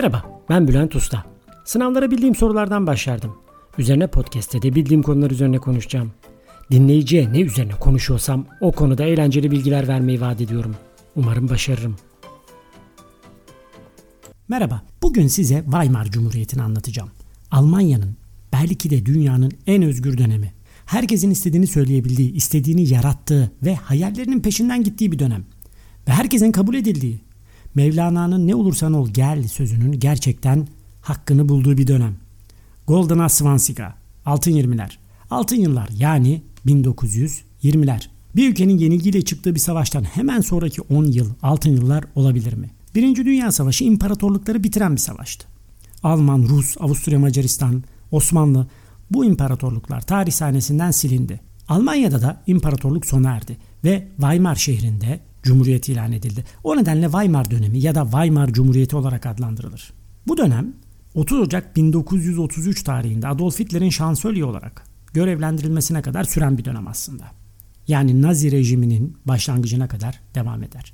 Merhaba, ben Bülent Usta. Sınavlara bildiğim sorulardan başlardım. Üzerine podcast'te de bildiğim konular üzerine konuşacağım. Dinleyiciye ne üzerine konuşuyorsam o konuda eğlenceli bilgiler vermeyi vaat ediyorum. Umarım başarırım. Merhaba, bugün size Weimar Cumhuriyeti'ni anlatacağım. Almanya'nın, belki de dünyanın en özgür dönemi. Herkesin istediğini söyleyebildiği, istediğini yarattığı ve hayallerinin peşinden gittiği bir dönem. Ve herkesin kabul edildiği, Mevlana'nın ne olursan ol gel sözünün gerçekten hakkını bulduğu bir dönem. Golden Asvansiga, altın yirmiler. Altın yıllar yani 1920'ler. Bir ülkenin yenilgiyle çıktığı bir savaştan hemen sonraki 10 yıl altın yıllar olabilir mi? Birinci Dünya Savaşı imparatorlukları bitiren bir savaştı. Alman, Rus, Avusturya, Macaristan, Osmanlı bu imparatorluklar tarih sahnesinden silindi. Almanya'da da imparatorluk sona erdi ve Weimar şehrinde Cumhuriyet ilan edildi. O nedenle Weimar dönemi ya da Weimar Cumhuriyeti olarak adlandırılır. Bu dönem 30 Ocak 1933 tarihinde Adolf Hitler'in şansölye olarak görevlendirilmesine kadar süren bir dönem aslında. Yani Nazi rejiminin başlangıcına kadar devam eder.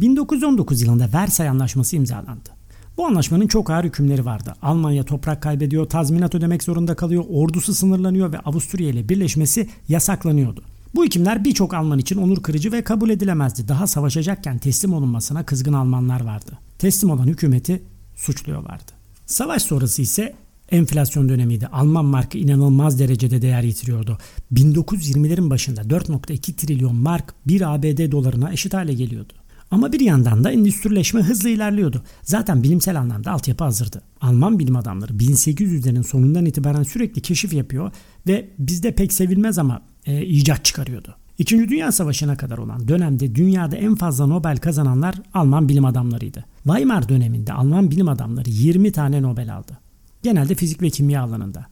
1919 yılında Versay Anlaşması imzalandı. Bu anlaşmanın çok ağır hükümleri vardı. Almanya toprak kaybediyor, tazminat ödemek zorunda kalıyor, ordusu sınırlanıyor ve Avusturya ile birleşmesi yasaklanıyordu. Bu hükümler birçok Alman için onur kırıcı ve kabul edilemezdi. Daha savaşacakken teslim olunmasına kızgın Almanlar vardı. Teslim olan hükümeti suçluyorlardı. Savaş sonrası ise enflasyon dönemiydi. Alman markı inanılmaz derecede değer yitiriyordu. 1920'lerin başında 4.2 trilyon mark bir ABD dolarına eşit hale geliyordu. Ama bir yandan da endüstrileşme hızla ilerliyordu. Zaten bilimsel anlamda altyapı hazırdı. Alman bilim adamları 1800'lerin sonundan itibaren sürekli keşif yapıyor ve bizde pek sevilmez ama e, icat çıkarıyordu. İkinci Dünya Savaşı'na kadar olan dönemde dünyada en fazla Nobel kazananlar Alman bilim adamlarıydı. Weimar döneminde Alman bilim adamları 20 tane Nobel aldı. Genelde fizik ve kimya alanında.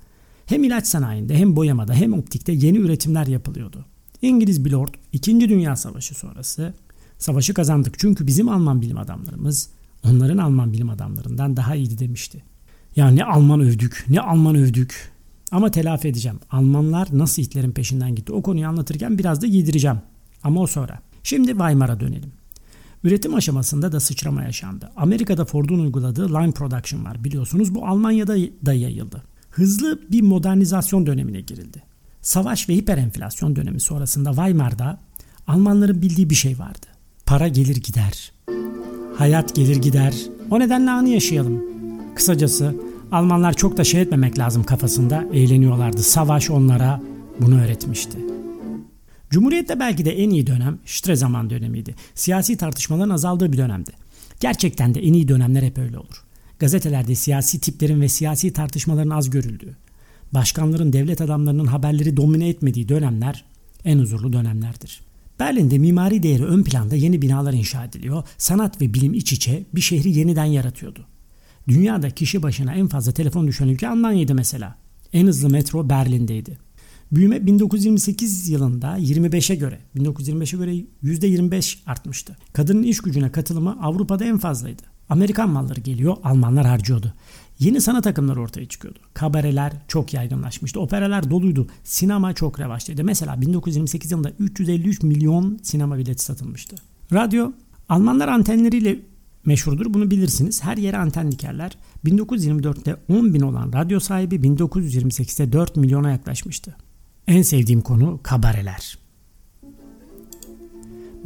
Hem ilaç sanayinde hem boyamada hem optikte yeni üretimler yapılıyordu. İngiliz bir lord 2. Dünya Savaşı sonrası savaşı kazandık çünkü bizim Alman bilim adamlarımız onların Alman bilim adamlarından daha iyiydi demişti. Ya ne Alman övdük, ne Alman övdük. Ama telafi edeceğim. Almanlar nasıl Hitler'in peşinden gitti? O konuyu anlatırken biraz da giydireceğim. Ama o sonra. Şimdi Weimar'a dönelim. Üretim aşamasında da sıçrama yaşandı. Amerika'da Ford'un uyguladığı line production var biliyorsunuz. Bu Almanya'da da yayıldı. Hızlı bir modernizasyon dönemine girildi. Savaş ve hiperenflasyon dönemi sonrasında Weimar'da Almanların bildiği bir şey vardı. Para gelir gider. Hayat gelir gider. O nedenle anı yaşayalım. Kısacası Almanlar çok da şey etmemek lazım kafasında eğleniyorlardı. Savaş onlara bunu öğretmişti. Cumhuriyette belki de en iyi dönem Stresemann dönemiydi. Siyasi tartışmaların azaldığı bir dönemdi. Gerçekten de en iyi dönemler hep öyle olur. Gazetelerde siyasi tiplerin ve siyasi tartışmaların az görüldüğü, başkanların, devlet adamlarının haberleri domine etmediği dönemler en huzurlu dönemlerdir. Berlin'de mimari değeri ön planda yeni binalar inşa ediliyor, sanat ve bilim iç içe bir şehri yeniden yaratıyordu. Dünyada kişi başına en fazla telefon düşen ülke Almanya'ydı mesela. En hızlı metro Berlin'deydi. Büyüme 1928 yılında 25'e göre 1925'e göre %25 artmıştı. Kadının iş gücüne katılımı Avrupa'da en fazlaydı. Amerikan malları geliyor, Almanlar harcıyordu. Yeni sanat akımları ortaya çıkıyordu. Kabareler çok yaygınlaşmıştı. Operalar doluydu. Sinema çok revaçtaydı. Mesela 1928 yılında 353 milyon sinema bileti satılmıştı. Radyo Almanlar antenleriyle meşhurdur. Bunu bilirsiniz. Her yere anten dikerler. 1924'te 10 bin olan radyo sahibi 1928'de 4 milyona yaklaşmıştı. En sevdiğim konu kabareler.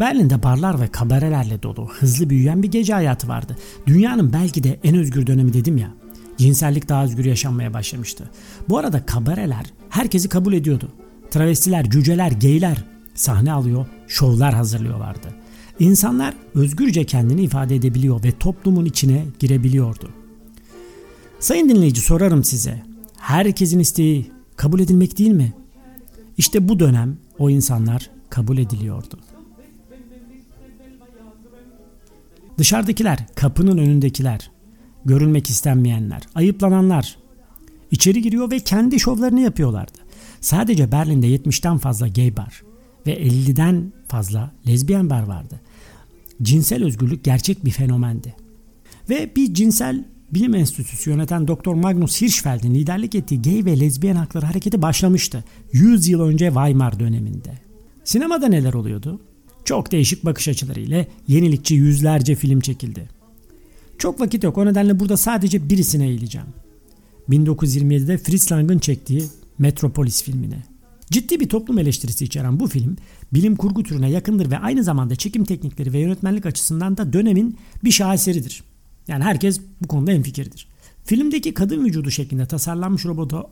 Berlin'de barlar ve kabarelerle dolu, hızlı büyüyen bir gece hayatı vardı. Dünyanın belki de en özgür dönemi dedim ya. Cinsellik daha özgür yaşanmaya başlamıştı. Bu arada kabareler herkesi kabul ediyordu. Travestiler, cüceler, geyler sahne alıyor, şovlar hazırlıyorlardı. İnsanlar özgürce kendini ifade edebiliyor ve toplumun içine girebiliyordu. Sayın dinleyici sorarım size. Herkesin isteği kabul edilmek değil mi? İşte bu dönem o insanlar kabul ediliyordu. Dışarıdakiler, kapının önündekiler, görülmek istenmeyenler, ayıplananlar içeri giriyor ve kendi şovlarını yapıyorlardı. Sadece Berlin'de 70'ten fazla gay bar ve 50'den fazla lezbiyen bar vardı. Cinsel özgürlük gerçek bir fenomendi. Ve bir cinsel bilim enstitüsü yöneten Dr. Magnus Hirschfeld'in liderlik ettiği gay ve lezbiyen hakları hareketi başlamıştı. 100 yıl önce Weimar döneminde. Sinemada neler oluyordu? Çok değişik bakış açıları ile yenilikçi yüzlerce film çekildi. Çok vakit yok o nedenle burada sadece birisine eğileceğim. 1927'de Fritz Lang'ın çektiği Metropolis filmine. Ciddi bir toplum eleştirisi içeren bu film bilim kurgu türüne yakındır ve aynı zamanda çekim teknikleri ve yönetmenlik açısından da dönemin bir şaheseridir. Yani herkes bu konuda hemfikirdir. Filmdeki kadın vücudu şeklinde tasarlanmış robotu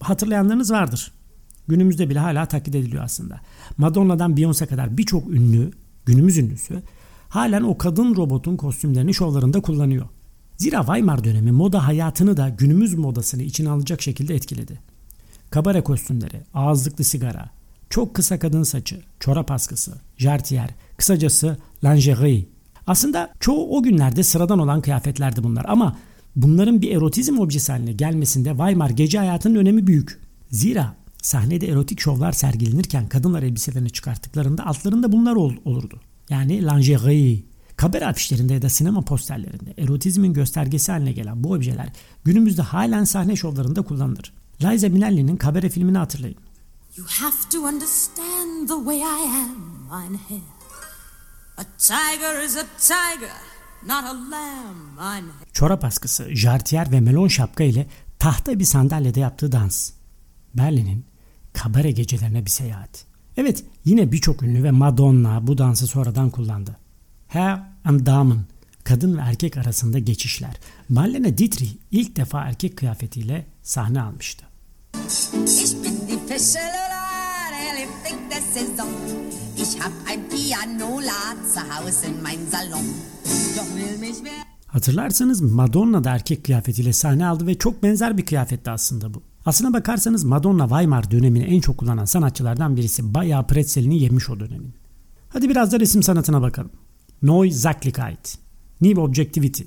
hatırlayanlarınız vardır. Günümüzde bile hala taklit ediliyor aslında. Madonna'dan Beyoncé kadar birçok ünlü, günümüz ünlüsü halen o kadın robotun kostümlerini şovlarında kullanıyor. Zira Weimar dönemi moda hayatını da günümüz modasını içine alacak şekilde etkiledi. Kabare kostümleri, ağızlıklı sigara, çok kısa kadın saçı, çorap askısı, jartiyer, kısacası lingerie. Aslında çoğu o günlerde sıradan olan kıyafetlerdi bunlar ama bunların bir erotizm objesi haline gelmesinde Weimar gece hayatının önemi büyük. Zira sahnede erotik şovlar sergilenirken kadınlar elbiselerini çıkarttıklarında altlarında bunlar ol- olurdu. Yani lingerie. Kabere afişlerinde ya da sinema posterlerinde erotizmin göstergesi haline gelen bu objeler günümüzde halen sahne şovlarında kullanılır. Liza Minnelli'nin Kabere filmini hatırlayın. You have to understand the way I am, mein Herr. A tiger is a tiger, not a lamb, mein Herr. Çorap askısı, jartiyer ve melon şapka ile tahta bir sandalyede yaptığı dans. Berlin'in kabare gecelerine bir seyahat. Evet yine birçok ünlü ve Madonna bu dansı sonradan kullandı. Herr and Damen kadın ve erkek arasında geçişler. Marlene Dietrich ilk defa erkek kıyafetiyle sahne almıştı. Hatırlarsanız Madonna da erkek kıyafetiyle sahne aldı ve çok benzer bir kıyafetti aslında bu. Aslına bakarsanız Madonna Weimar dönemini en çok kullanan sanatçılardan birisi. Bayağı pretzelini yemiş o dönemin. Hadi biraz da resim sanatına bakalım. Neuzacklichkeit, New Objectivity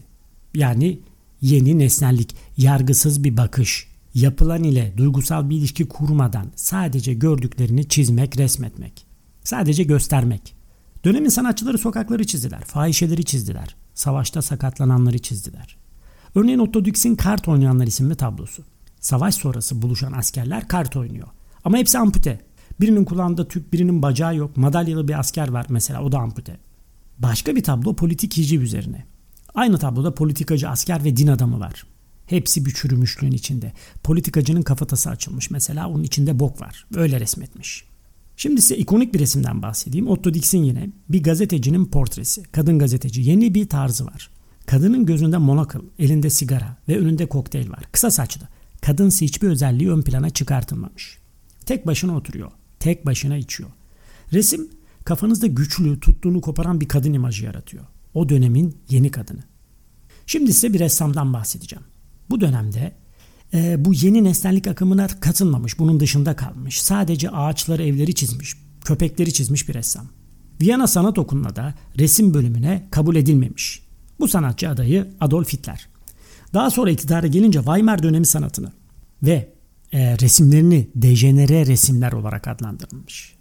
yani yeni nesnellik, yargısız bir bakış, yapılan ile duygusal bir ilişki kurmadan sadece gördüklerini çizmek, resmetmek. Sadece göstermek. Dönemin sanatçıları sokakları çizdiler, fahişeleri çizdiler, savaşta sakatlananları çizdiler. Örneğin Otto Dix'in Kart Oynayanlar isimli tablosu. Savaş sonrası buluşan askerler kart oynuyor. Ama hepsi ampute. Birinin kulağında tüp, birinin bacağı yok. Madalyalı bir asker var mesela o da ampute. Başka bir tablo politik hiciv üzerine. Aynı tabloda politikacı asker ve din adamı var. Hepsi bir çürümüşlüğün içinde. Politikacının kafatası açılmış mesela onun içinde bok var. Öyle resmetmiş. Şimdi size ikonik bir resimden bahsedeyim. Otto Dix'in yine bir gazetecinin portresi. Kadın gazeteci. Yeni bir tarzı var. Kadının gözünde monokıl, elinde sigara ve önünde kokteyl var. Kısa saçlı. Kadınsı hiçbir özelliği ön plana çıkartılmamış. Tek başına oturuyor. Tek başına içiyor. Resim kafanızda güçlü, tuttuğunu koparan bir kadın imajı yaratıyor. O dönemin yeni kadını. Şimdi size bir ressamdan bahsedeceğim. Bu dönemde e, bu yeni nesnellik akımına katılmamış, bunun dışında kalmış. Sadece ağaçları, evleri çizmiş, köpekleri çizmiş bir ressam. Viyana Sanat Okulu'na da resim bölümüne kabul edilmemiş. Bu sanatçı adayı Adolf Hitler. Daha sonra iktidara gelince Weimar dönemi sanatını ve e, resimlerini dejenere resimler olarak adlandırılmış.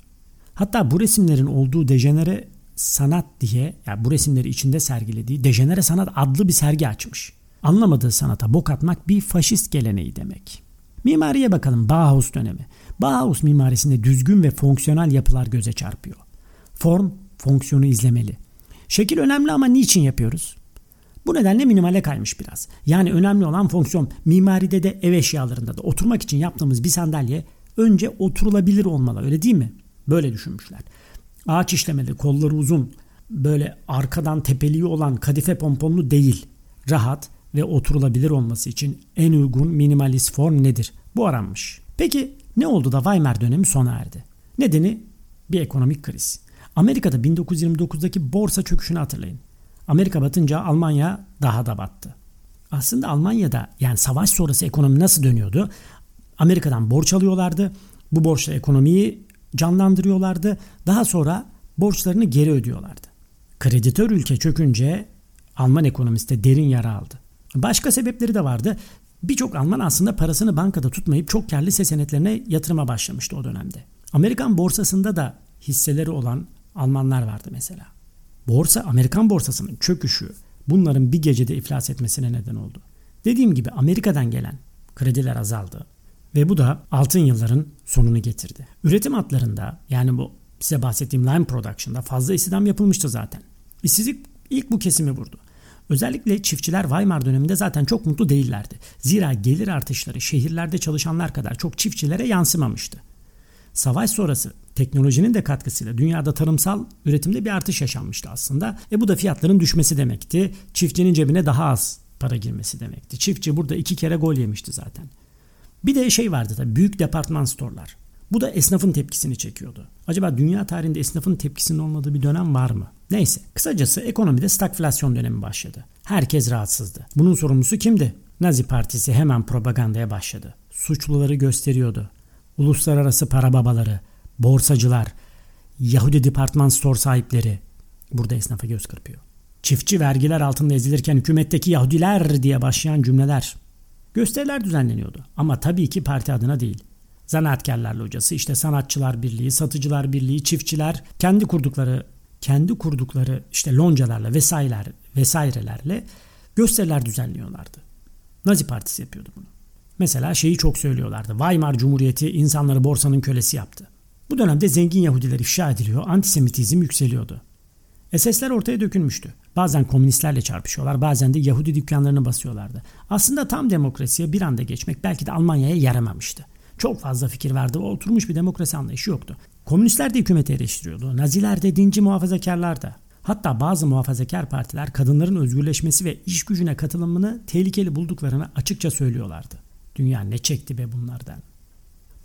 Hatta bu resimlerin olduğu dejenere sanat diye yani bu resimleri içinde sergilediği dejenere sanat adlı bir sergi açmış. Anlamadığı sanata bok atmak bir faşist geleneği demek. Mimariye bakalım Bauhaus dönemi. Bauhaus mimarisinde düzgün ve fonksiyonel yapılar göze çarpıyor. Form fonksiyonu izlemeli. Şekil önemli ama niçin yapıyoruz? Bu nedenle minimale kaymış biraz. Yani önemli olan fonksiyon mimaride de ev eşyalarında da oturmak için yaptığımız bir sandalye önce oturulabilir olmalı öyle değil mi? Böyle düşünmüşler. Ağaç işlemeli, kolları uzun, böyle arkadan tepeliği olan kadife pomponlu değil. Rahat ve oturulabilir olması için en uygun minimalist form nedir? Bu aranmış. Peki ne oldu da Weimar dönemi sona erdi? Nedeni bir ekonomik kriz. Amerika'da 1929'daki borsa çöküşünü hatırlayın. Amerika batınca Almanya daha da battı. Aslında Almanya'da yani savaş sonrası ekonomi nasıl dönüyordu? Amerika'dan borç alıyorlardı. Bu borçla ekonomiyi canlandırıyorlardı. Daha sonra borçlarını geri ödüyorlardı. Kreditör ülke çökünce Alman ekonomisi de derin yara aldı. Başka sebepleri de vardı. Birçok Alman aslında parasını bankada tutmayıp çok karlı hisse senetlerine yatırıma başlamıştı o dönemde. Amerikan borsasında da hisseleri olan Almanlar vardı mesela. Borsa, Amerikan borsasının çöküşü bunların bir gecede iflas etmesine neden oldu. Dediğim gibi Amerika'dan gelen krediler azaldı ve bu da altın yılların sonunu getirdi. Üretim hatlarında yani bu size bahsettiğim line production'da fazla istihdam yapılmıştı zaten. İşsizlik ilk bu kesimi vurdu. Özellikle çiftçiler Weimar döneminde zaten çok mutlu değillerdi. Zira gelir artışları şehirlerde çalışanlar kadar çok çiftçilere yansımamıştı. Savaş sonrası teknolojinin de katkısıyla dünyada tarımsal üretimde bir artış yaşanmıştı aslında. E bu da fiyatların düşmesi demekti. Çiftçinin cebine daha az para girmesi demekti. Çiftçi burada iki kere gol yemişti zaten. Bir de şey vardı tabii büyük departman storlar. Bu da esnafın tepkisini çekiyordu. Acaba dünya tarihinde esnafın tepkisinin olmadığı bir dönem var mı? Neyse. Kısacası ekonomide stagflasyon dönemi başladı. Herkes rahatsızdı. Bunun sorumlusu kimdi? Nazi Partisi hemen propagandaya başladı. Suçluları gösteriyordu. Uluslararası para babaları, borsacılar, Yahudi departman store sahipleri burada esnafa göz kırpıyor. Çiftçi vergiler altında ezilirken hükümetteki Yahudiler diye başlayan cümleler. Gösteriler düzenleniyordu ama tabii ki parti adına değil. Zanaatkarlar Locası, işte Sanatçılar Birliği, Satıcılar Birliği, çiftçiler kendi kurdukları kendi kurdukları işte loncalarla vesaireler vesairelerle gösteriler düzenliyorlardı. Nazi Partisi yapıyordu bunu. Mesela şeyi çok söylüyorlardı. Weimar Cumhuriyeti insanları borsanın kölesi yaptı. Bu dönemde zengin Yahudiler ifşa ediliyor, antisemitizm yükseliyordu. SS'ler ortaya dökülmüştü. Bazen komünistlerle çarpışıyorlar, bazen de Yahudi dükkanlarını basıyorlardı. Aslında tam demokrasiye bir anda geçmek belki de Almanya'ya yaramamıştı. Çok fazla fikir verdi ve oturmuş bir demokrasi anlayışı yoktu. Komünistler de hükümeti eleştiriyordu. Naziler de dinci muhafazakarlar da. Hatta bazı muhafazakar partiler kadınların özgürleşmesi ve iş gücüne katılımını tehlikeli bulduklarını açıkça söylüyorlardı. Dünya ne çekti be bunlardan.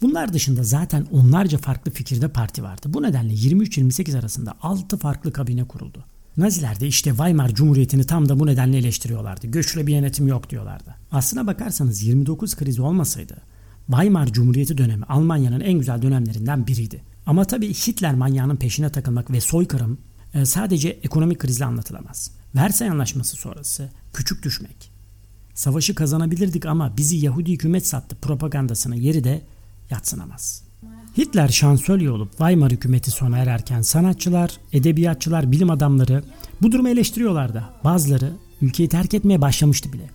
Bunlar dışında zaten onlarca farklı fikirde parti vardı. Bu nedenle 23-28 arasında 6 farklı kabine kuruldu. Naziler de işte Weimar Cumhuriyeti'ni tam da bu nedenle eleştiriyorlardı. Göçle bir yönetim yok diyorlardı. Aslına bakarsanız 29 krizi olmasaydı Weimar Cumhuriyeti dönemi Almanya'nın en güzel dönemlerinden biriydi. Ama tabii Hitler manyağının peşine takılmak ve soykırım e, sadece ekonomik krizle anlatılamaz. Versay Anlaşması sonrası küçük düşmek. Savaşı kazanabilirdik ama bizi Yahudi hükümet sattı propagandasının yeri de yatsınamaz. Hitler şansölye olup Weimar hükümeti sona ererken sanatçılar, edebiyatçılar, bilim adamları bu durumu eleştiriyorlardı. Bazıları ülkeyi terk etmeye başlamıştı bile.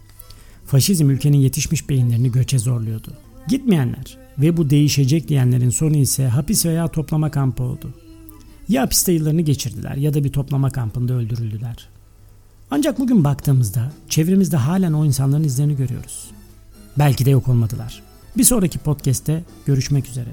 Faşizm ülkenin yetişmiş beyinlerini göçe zorluyordu. Gitmeyenler ve bu değişecek diyenlerin sonu ise hapis veya toplama kampı oldu. Ya hapiste yıllarını geçirdiler ya da bir toplama kampında öldürüldüler. Ancak bugün baktığımızda çevremizde halen o insanların izlerini görüyoruz. Belki de yok olmadılar. Bir sonraki podcast'te görüşmek üzere.